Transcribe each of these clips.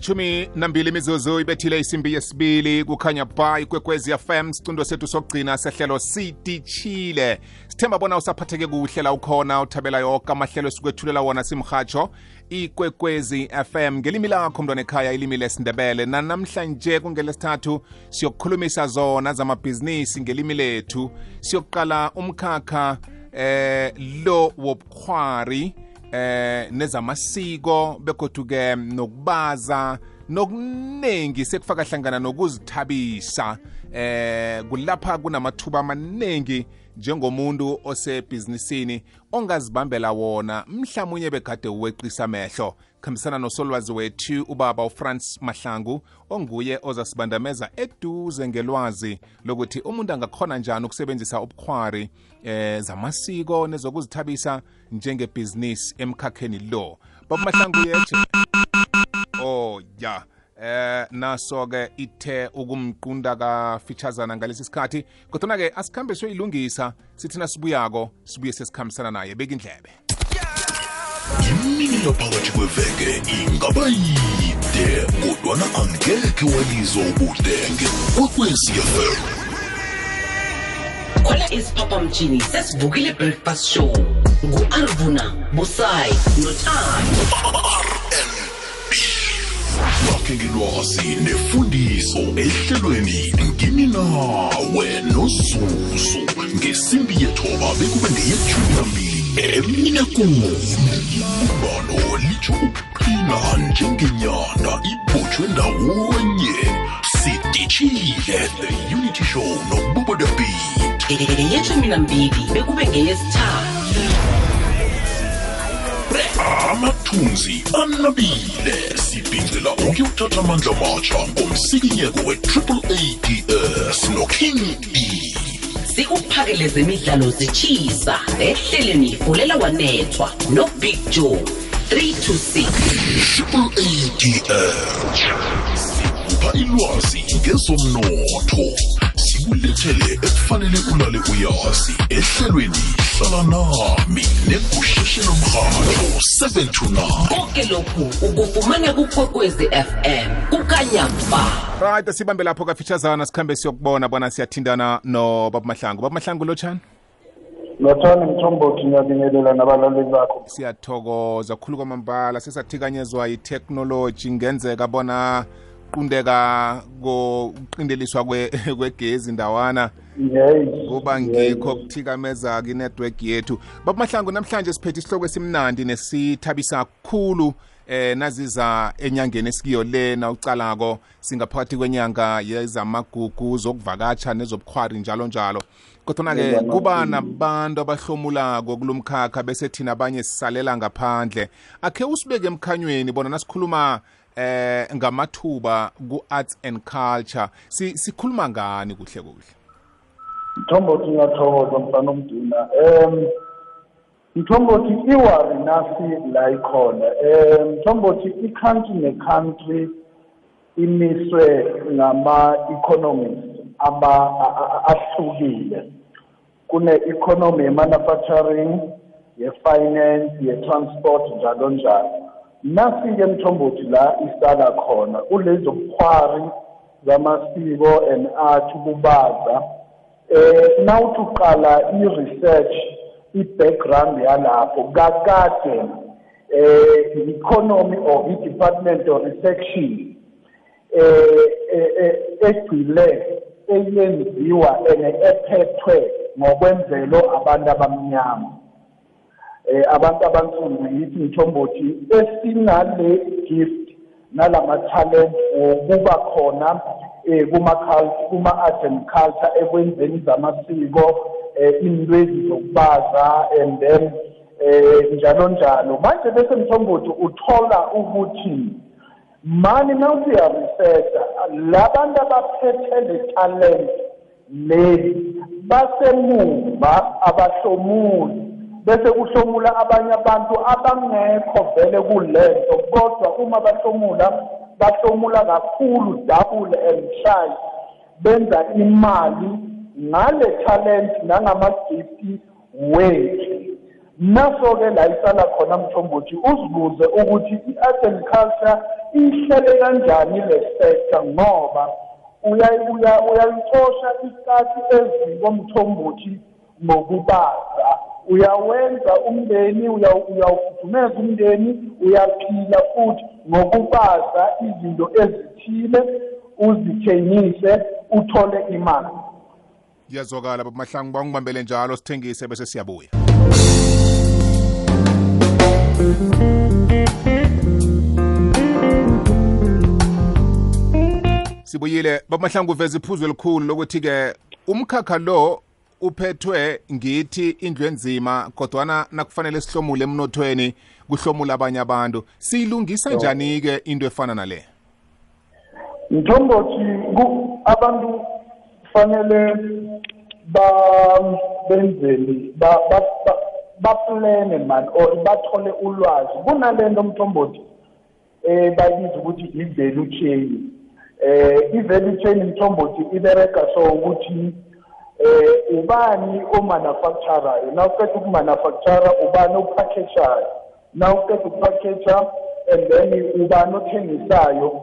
lithumi nambili imizuzu ibethile isimbi yesibili kukhanya ba ikwekwezi fm sicundo sethu sokugcina sehlelo sititshile sithemba bona usaphatheke kuhle la ukhona uthabela yoke amahlelo esikwethulela wona simhatsho ikwekwezi fm ngelimi lakho mntwana ekhaya ilimi lesindebele nanamhlanje kungelesithathu siyokukhulumisa zona zamabhizinisi ngelimi lethu. Siyokuqala umkhakha eh lo wobukhwari eh nezamasiko begoduke nokubaza nokuningi sekufaka hlangana nokuzithabisa. Eh kulapha kunamathuba amaningi njengomuntu osebhizinisini ongazibambela wona mhlawumunye begade uweqisa amehlo. Khambisana nosolwazi wethu ubaba ufrance mahlangu onguye ozasibandameza eduze ngelwazi lokuthi umuntu angakhona njani ukusebenzisa ubukhwari eh zamasiko nezokuzithabisa njengebhizinisi emkhakheni lo. Baba mahlangu yethe oh ya eh naso-ke ithe ukumqunda kafitshazana ngalesi sikhathi. Kodwana-ke asikhambe siyoyilungisa sithi nasibuyako sibuye sesikhambisana naye bekindlebe imini yaphakathi kweveke ingaba yide kodwana angekhe walizwa ubudenge kwekwecfm khona isiphaphamtshini sesivukile breakfast show. Ngu-arvuna busayi nothando lakhe ngelwazi nefundiso ehlelweni ngimi nawe nozuzu. Ngesimbi yethoba bekube ngeyethumi nambili emine kune ibumbano litsho ukuqina njengenyanda ibhotshwe ndawonye. Sidishile the unity show nobubo the beat. Nambili bekube ngeyesithathu. Amathunzi anabile. Sibhincela ukuyothatha amandla matsha ngomsikinyeko we-triple ads noking e sikuphakele zemidlalo zitshisa ehleleni fulela wanethwa nobig joe 326 triple ads sikupha ilwazi ngezomnotho. Sikulethele ekufanele ulale uyazi. Ehlelweni hlala nami negusheshe lomrhatho 7 to 9 konke lokhu ukufumana kukwekwezi fm kukanyamba right sibambe lapho kafitshazana sikhambe siyokubona bona siyathindana nobaba mahlangu. Baba mahlangu lotshani Lothani Mthombothi ngiyabingelela nabalaleli bakho. siyathokoza khulu kwamambala. Sesathikanyezwa yitheknoloji ngenzeka bona qundeka kokuqindeliswa kwe- kwegezi ndawana. Yes. kuba ngikho kuthikameza inetwork yethu. Baba mahlangu namhlanje siphethe isihloko esimnandi nesithabisa kakhulu eh naziza enyangeni esikiyo le nawucalako. Singaphakathi kwenyanga yezamagugu zokuvakatsha nezobukhwari njalo njalo. Kodwana-ke Yebo, kuba amazulu. nabantu abahlomulako kulomkhakha bese thina abanye sisalela ngaphandle. Akhe usibeke emkhanyweni bona nasikhuluma eh ngamathuba ku-arts and culture Si- sikhuluma ngani kuhle kuhle Mthombothi ngiyathokoza mfana omduna. Em Mthombothi iwari nasi la ikhona. Em Mthombothi i-country ne-country imiswe ngama economies aba a- a- ahlukile. Kune economy ye-manufacturing, ye-finance, ye-transport njalo njalo. Nasi-ke Mthombothi la isala khona kulezo bukhwari zamasiko and art kubaza eh nawuthi uqala i-research i-background yalapho kakade eh i-economy or i-department of resection eh eh, eh, egcile eyenziwa ene ephethwe ngokwenzelo abantu abamnyama. eh abantu abansundu yithi mthombothi esinale gift nalama talent ukuba khona eh kuma culture kuma art and culture ekwenzeni zamasiko eh indwezi zokubaza and then eh njalo njalo. Manje bese mthombothi uthola ukuthi mani nawuthi ya research labantu abaphethe le talent le basemumva abahlomuli. Bese kuhlomula abanye abantu abangekho vele kulento kodwa uma bahlomula bahlomula kakhulu double and try benza imali ngale talent nangama gift wethu. Naso-ke la isala khona mthombothi uzibuze ukuthi i-art and culture ihlele kanjani le sector ngoba uya- uya- uyayixosha ikati eziko mthombothi ngokubaza. Uyawenza umndeni uya- uyawufudumeza umndeni uyaphila futhi ngokubaza izinto ezithile uzithengise uthole imali. Kuyazwakala baba mahlangu bangibambele njalo sithengise bese siyabuya. Sibuyile baba mahlangu uveza iphuzu elikhulu lokuthi-ke umkhakha lo uphethwe ngithi indlu enzima kodwana nakufanele sihlomule emnothweni kuhlomula abanye abantu. Siyilungisa njani-ke into efana nale? Ku- abantu fanele ba benzeni ba ba- ba- baplane man or bathole ulwazi. Kunalento mthombothi eh bayibiza ukuthi i-value chain. Eh i-value chain mthombothi ibereka so ukuthi eh ubani omanufacturayo nawuqeda ukumanufactura ubani opackageayo? Nawuqeda ukupackager and then ubani othengisayo?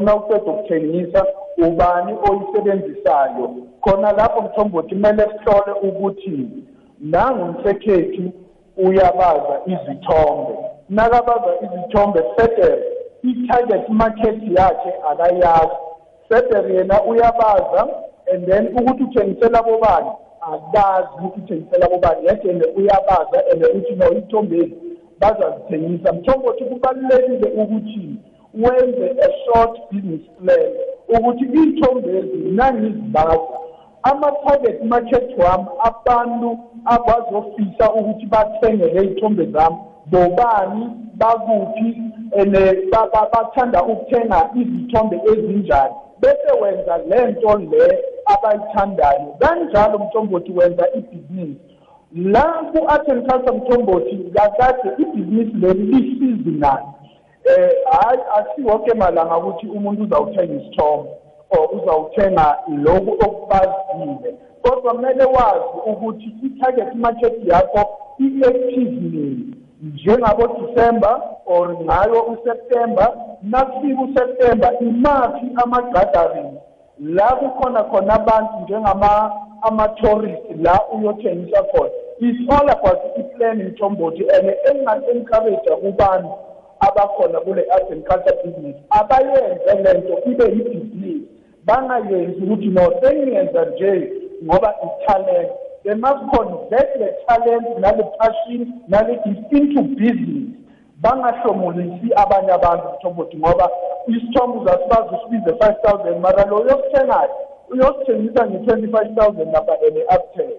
Nawuqeda ukuthengisa ubani oyisebenzisayo? Khona lapho mthombothi kumele sihlole ukuthi nangumsekhethu uyabaza izithombe. Nakabaza izithombe feder i-target market yakhe akayazi. Feder yena uyabaza and then ukuthi uthengisela bobani? Akazi ukuthi uthengisela bobani. Yedene uyabaza and uthi no ithombeni bazazithengisa mthombothi kubalulekile ukuthi wenze a short business plan ukuthi iy'thombezi nangizibaza ama-target market wami abantu abazofisa ukuthi bathenge ley'thombe zami bobani bakuphi and ba- ba- bathanda ukuthenga izithombe ezinjani? Bese wenza le nto le abayithandayo. Kanjalo mthombothi wenza ibhizinisi. La ku-art and culture mthombothi kakade ibhizinisi leli li-seasonal eh hayi asiwonke malanga ukuthi umuntu uzawuthenga isithombe or uzawuthenga lokhu okubazile. Kodwa kumele wazi ukuthi i-target market yakho i-active nini? Njengabo-december or ngayo useptember. Nakufika useptember imaphi ama-gathering la kukhona khona abantu njengama ama-tourist la uyothengisa khona. It's all about i-plan mthombothi and enginga-encourage kubantu abakhona kule art and culture business. Abayenze le nto ibe yibhizinisi bangayenzi ukuthi no sengiyenza nje ngoba i-talent. They must convert the talent nale passion nale gift into business. Bangahlomulisi abanye abantu mthombothi ngoba isithombe uzasibazi usibize five thousand mara lo uyosithengayo uyosithengisa nge-twenty-five thousand lapha ene uptel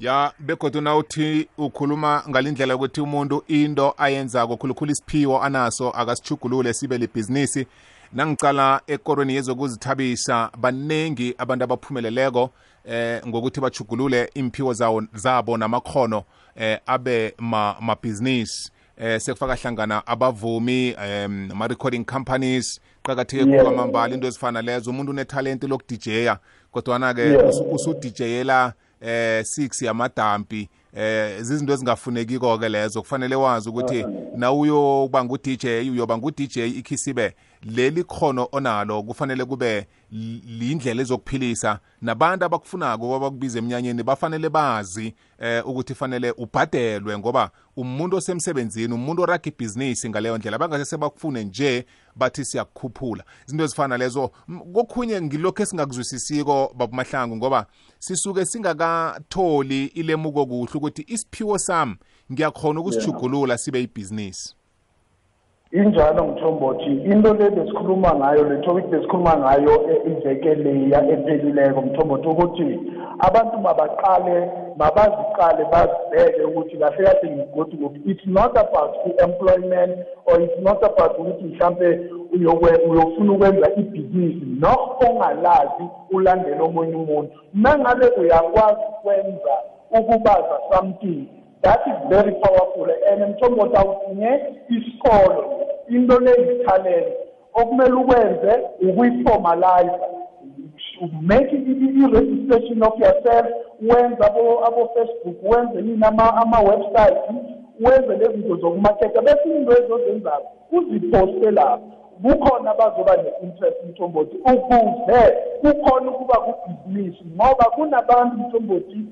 ya begodwa nawuthi ukhuluma ngalindlela yokuthi umuntu into ayenzako khulukhulu isiphiwo anaso akasichugulule sibe libhizinisi. Nangicala ekorweni yezokuzithabisa baningi abantu abaphumeleleko eh ngokuthi bachugulule imphiwo zawo zabo namakhono eh abe ma mabhizinisi. Eh sekufaka hlangana abavumi um ma recording companies qakatheke khulu Yeah. kwamambala into ezifana lezo umuntu unetalenti lokudijeya kodwana ke Yeah. usudijeyela eh 6 yamadampi eh zizinto ezingafunekiko ke lezo. Kufanele wazi ukuthi na uyoba ngu-DJ uyoba ngu-DJ ikhisibe leli khono onalo kufanele kube li- lindlela ezokuphilisa. Nabantu abakufunako abakubiza emnyanyeni bafanele bazi eh ukuthi fanele ubhadelwe ngoba umuntu osemsebenzini umuntu oraga ibhizinisi ngaleyo ndlela bangase sebakufune nje bathi siyakukhuphula. Izinto ezifana lezo M- kokhunye ngilokhu esingakuzwisisiko babumahlangu ngoba sisuke singakatholi ilemuko kuhle ukuthi isiphiwo sami ngiyakhona ukusijugulula sibe ibhizinisi injalo ngithombothi into le besikhuluma ngayo le topic besikhuluma ngayo e- iveke leya ephelileko mthombothi ukuthi abantu mabaqale mabaziqale bazibheke ukuthi kahle kahle ngigodi kuphi. It's not about i-employment or it's not about ukuthi mhlampe uyokwe- uyofuna ukwenza ibhizinisi no ongalazi ulandele omunye umuntu. Nangabe uyakwazi ukwenza ukubaza something that is very powerful. And mthombothi awudinge isikolo. Into leyithalente okumele ukwenze ukuyiformalize make i-registration of yourself wenze abo-facebook wenze yini ama-website wenze lezi zinto zokumaketha. Bese into ezozenzayo uziposte lapho kukhona abazoba ne-interest mthombothi ukuze kukhona ukuba kubhizinisi ngoba kunabantu mthombothi um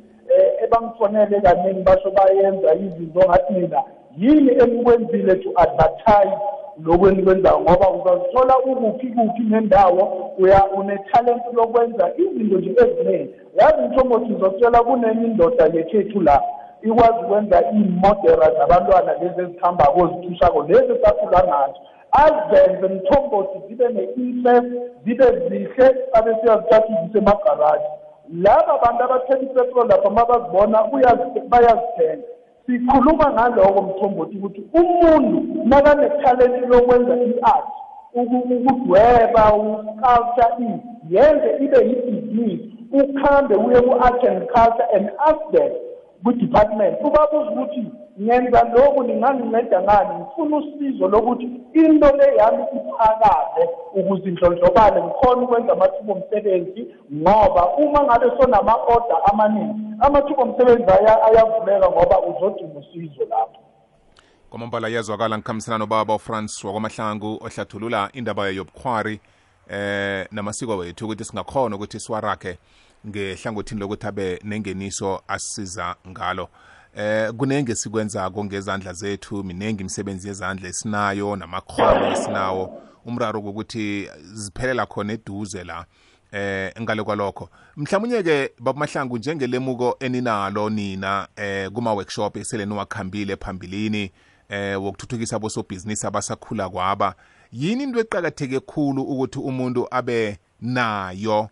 ebangifonele kaningi basho bayenza izinto ngathi mina yini enikwenzile to advertise lokhu enikwenzayo ngoba uzazithola ukuphi kuphi nendawo uya unethalenti lokwenza izinto nje eziningi. Yazi mthombothi uzotshela kunenye indoda yekhethu la ikwazi ukwenza iy'modera zabantwana lezi ezihambako zithushako lezi esakhula ngazo. Azenze mthombothi zibe ne-interest zibe zihle abe siyazithatha izise emagaraji. Laba bantu abathenga ipetrol lapha uma bazibona bayazithenga. Sikhuluma ngaloko mthombothi ukuthi umuntu nakanethalenti lokwenza i-art ukudweba uculture yenze ibe yibhizinisi ukhambe uye ku-art and culture and ask them ku-department. Ubabuza ukuthi ngenza lokhu ninganginceda ngani? Ngifuna usizo lokuthi into le yami iphakaze ukuze indlondlobale ngikhona ukwenza amathuba omsebenzi ngoba uma ngabe sonama-order amaningi amathuba omsebenzi ayavuleka ngoba uzodinga usizo lapho. Kwamambala iyazwakala ngikhambisana nobaba ufrance wakwamahlangu ohlathulula indaba yobukhwari eh namasiko wethu ukuthi singakhona ukuthi siwarakhe ngehlangothini lokuthi abe nengeniso asisiza ngalo. Eh kunenge sikwenzako ngezandla zethu minengi imisebenzi yezandla esinayo namakhono esinawo. Umraro ukuthi ziphelela khona eduze la eh ngale kwalokho. Mhlawumnye ke babamahlangu njengelemuko eninalo nina eh kuma workshop esele niwakhambile phambilini eh wokuthuthukisa abosobhizinisi abasakhula kwaba. Yini into eqakatheke khulu ukuthi umuntu abe nayo?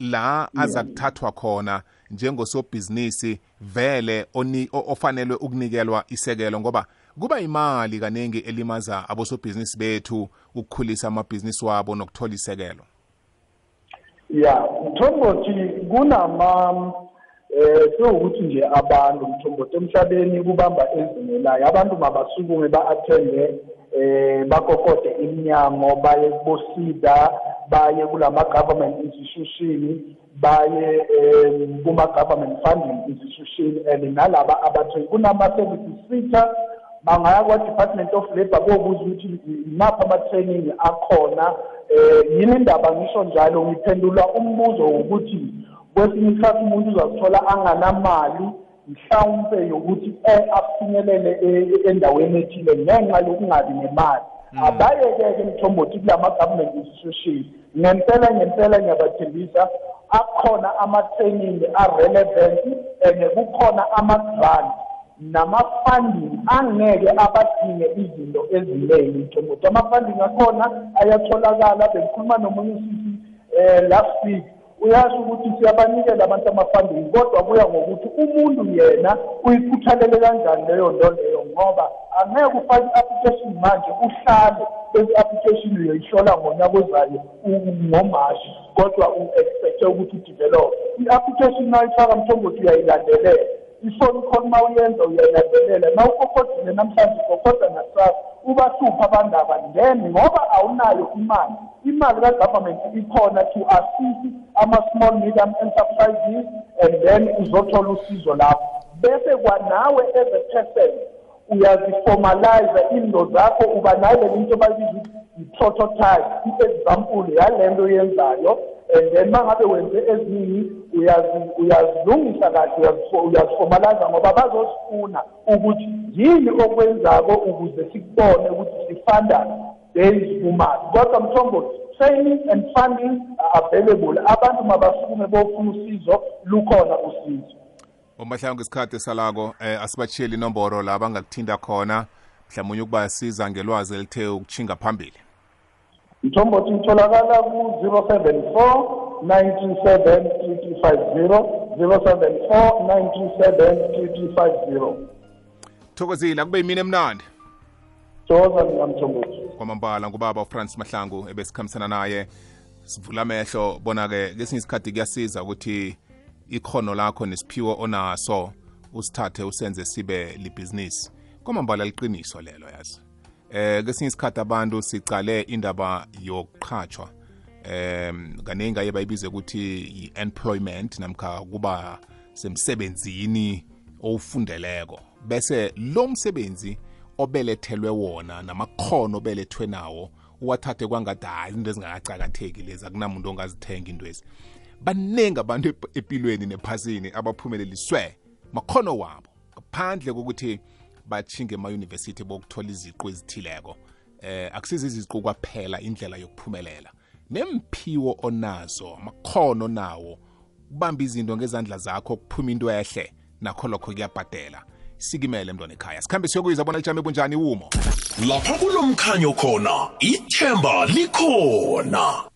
La aza kuthathwa khona njengosobhizinisi vele ofanelwe ukunikelwa isekelo ngoba kuba imali kaningi elimaza abosobhizinisi bethu ukukhulisa amabhizinisi wabo nokuthola isekelo. Ya mthombothi kunama eh sewukuthi nje abantu mthombothi emhlabeni kubamba ezimelayo abantu mabasukume ba-athende eh bakokode iminyango baye kubosida baye kulama-government institution baye um kuma-government funding institution and nalaba abathe kunama-services sector bangaya kwa-department of labour bobuza ukuthi imaphi ama-training akhona. Um yini indaba? Ngisho njalo ngiphendula umbuzo wokuthi kwesinye isikhathi umuntu uzazithola anganamali mhlawumpe yokuthi afinyelele endaweni ethile ngenxa yokungabi nemali. Abayeke-ke mthombothi kulama-government institution ngempela ngempela ngiyabathembisa akhona ama-training a-relevant and kukhona ama-grant nama-funding angeke abadinge izinto eziningi mthombothi ama-funding akhona ayatholakala bengikhuluma nomunye usisi um last week uyasho ukuthi siyabanikela abantu ama-funding kodwa kuya ngokuthi umuntu yena uyikhuthalele kanjani leyo nto leyo ngoba angeke ufake i-application manje uhlale bese i-application uyoyihlola ngonyaka ozayo ngomashi kodwa u-expecte ukuthi udevelop i-application nawuyifaka mthombothi uyayilandelela. Ifoni call uma uyenza uyayilandelela na ukokhodile namhlanje ukokhoda nakusasa ubahlupha abandaba then ngoba awunayo imali. Imali ka-government ikhona to assist ama-small medium enterprises and then uzothola usizo lapho. Bese kwanawe as a person uyaziformalize into zakho uba nayo le into bayibiza ukuthi i-prototype i-example yale nto yenzayo and then uma ngabe wenze eziningi uyazilungisa kahle uyaziformaliza ngoba bazosifuna ukuthi yini okwenzako ukuze sikubone ukuthi sifanda based kumali kodwa mthombothi training and funding are available. Abantu mabasukume bofuna usizo lukhona usizo. Omahlangu isikhathi salako eh asibachiyele inomboro la bangakuthinda khona. Mhlawumbe ukuba siza ngelwazi elithe ukuchinga phambili. Mthombothi itholakala ku-074 927 3250 074 927 3250 thokozile akube yimini emnandi. Thokoza mina mthombothi. Kwamambala ngubaba ufrance mahlangu ebesikhambisana naye. Sivula amehlo bona-ke kesinye isikhathi kuyasiza ukuthi ikhono lakho nesiphiwo onaso usithathe usenze sibe libhizinisi. Kwamambala liqiniso lelo yazi. Eh kesinye isikhathi abantu sicale indaba yokuqhatshwa em kaningi aye bayibize ukuthi i-employment namkha kuba semsebenzini owufundeleko. Bese lo msebenzi obelethelwe wona namakhono obelethwe nawo uwathathe kwangathi hayi into ezingakacakatheki lezi akunamuntu ongazithenga into ezi baningi abantu empilweni nephasini abaphumeleliswe makhono wabo ngaphandle kokuthi batshinge emayunivesithi bokuthola iziqu ezithileko. Eh akusizi iziqu kwaphela indlela yokuphumelela. Nemphiwo onazo amakhono nawo ubamba izinto ngezandla zakho kuphuma into ehle nakho lokho kuyabhadela. Sikimele mntwana ekhaya. Sikhambe siyokuyizwa bona lijame bunjani umo? Lapha kulomkhanyo khona ithemba likhona.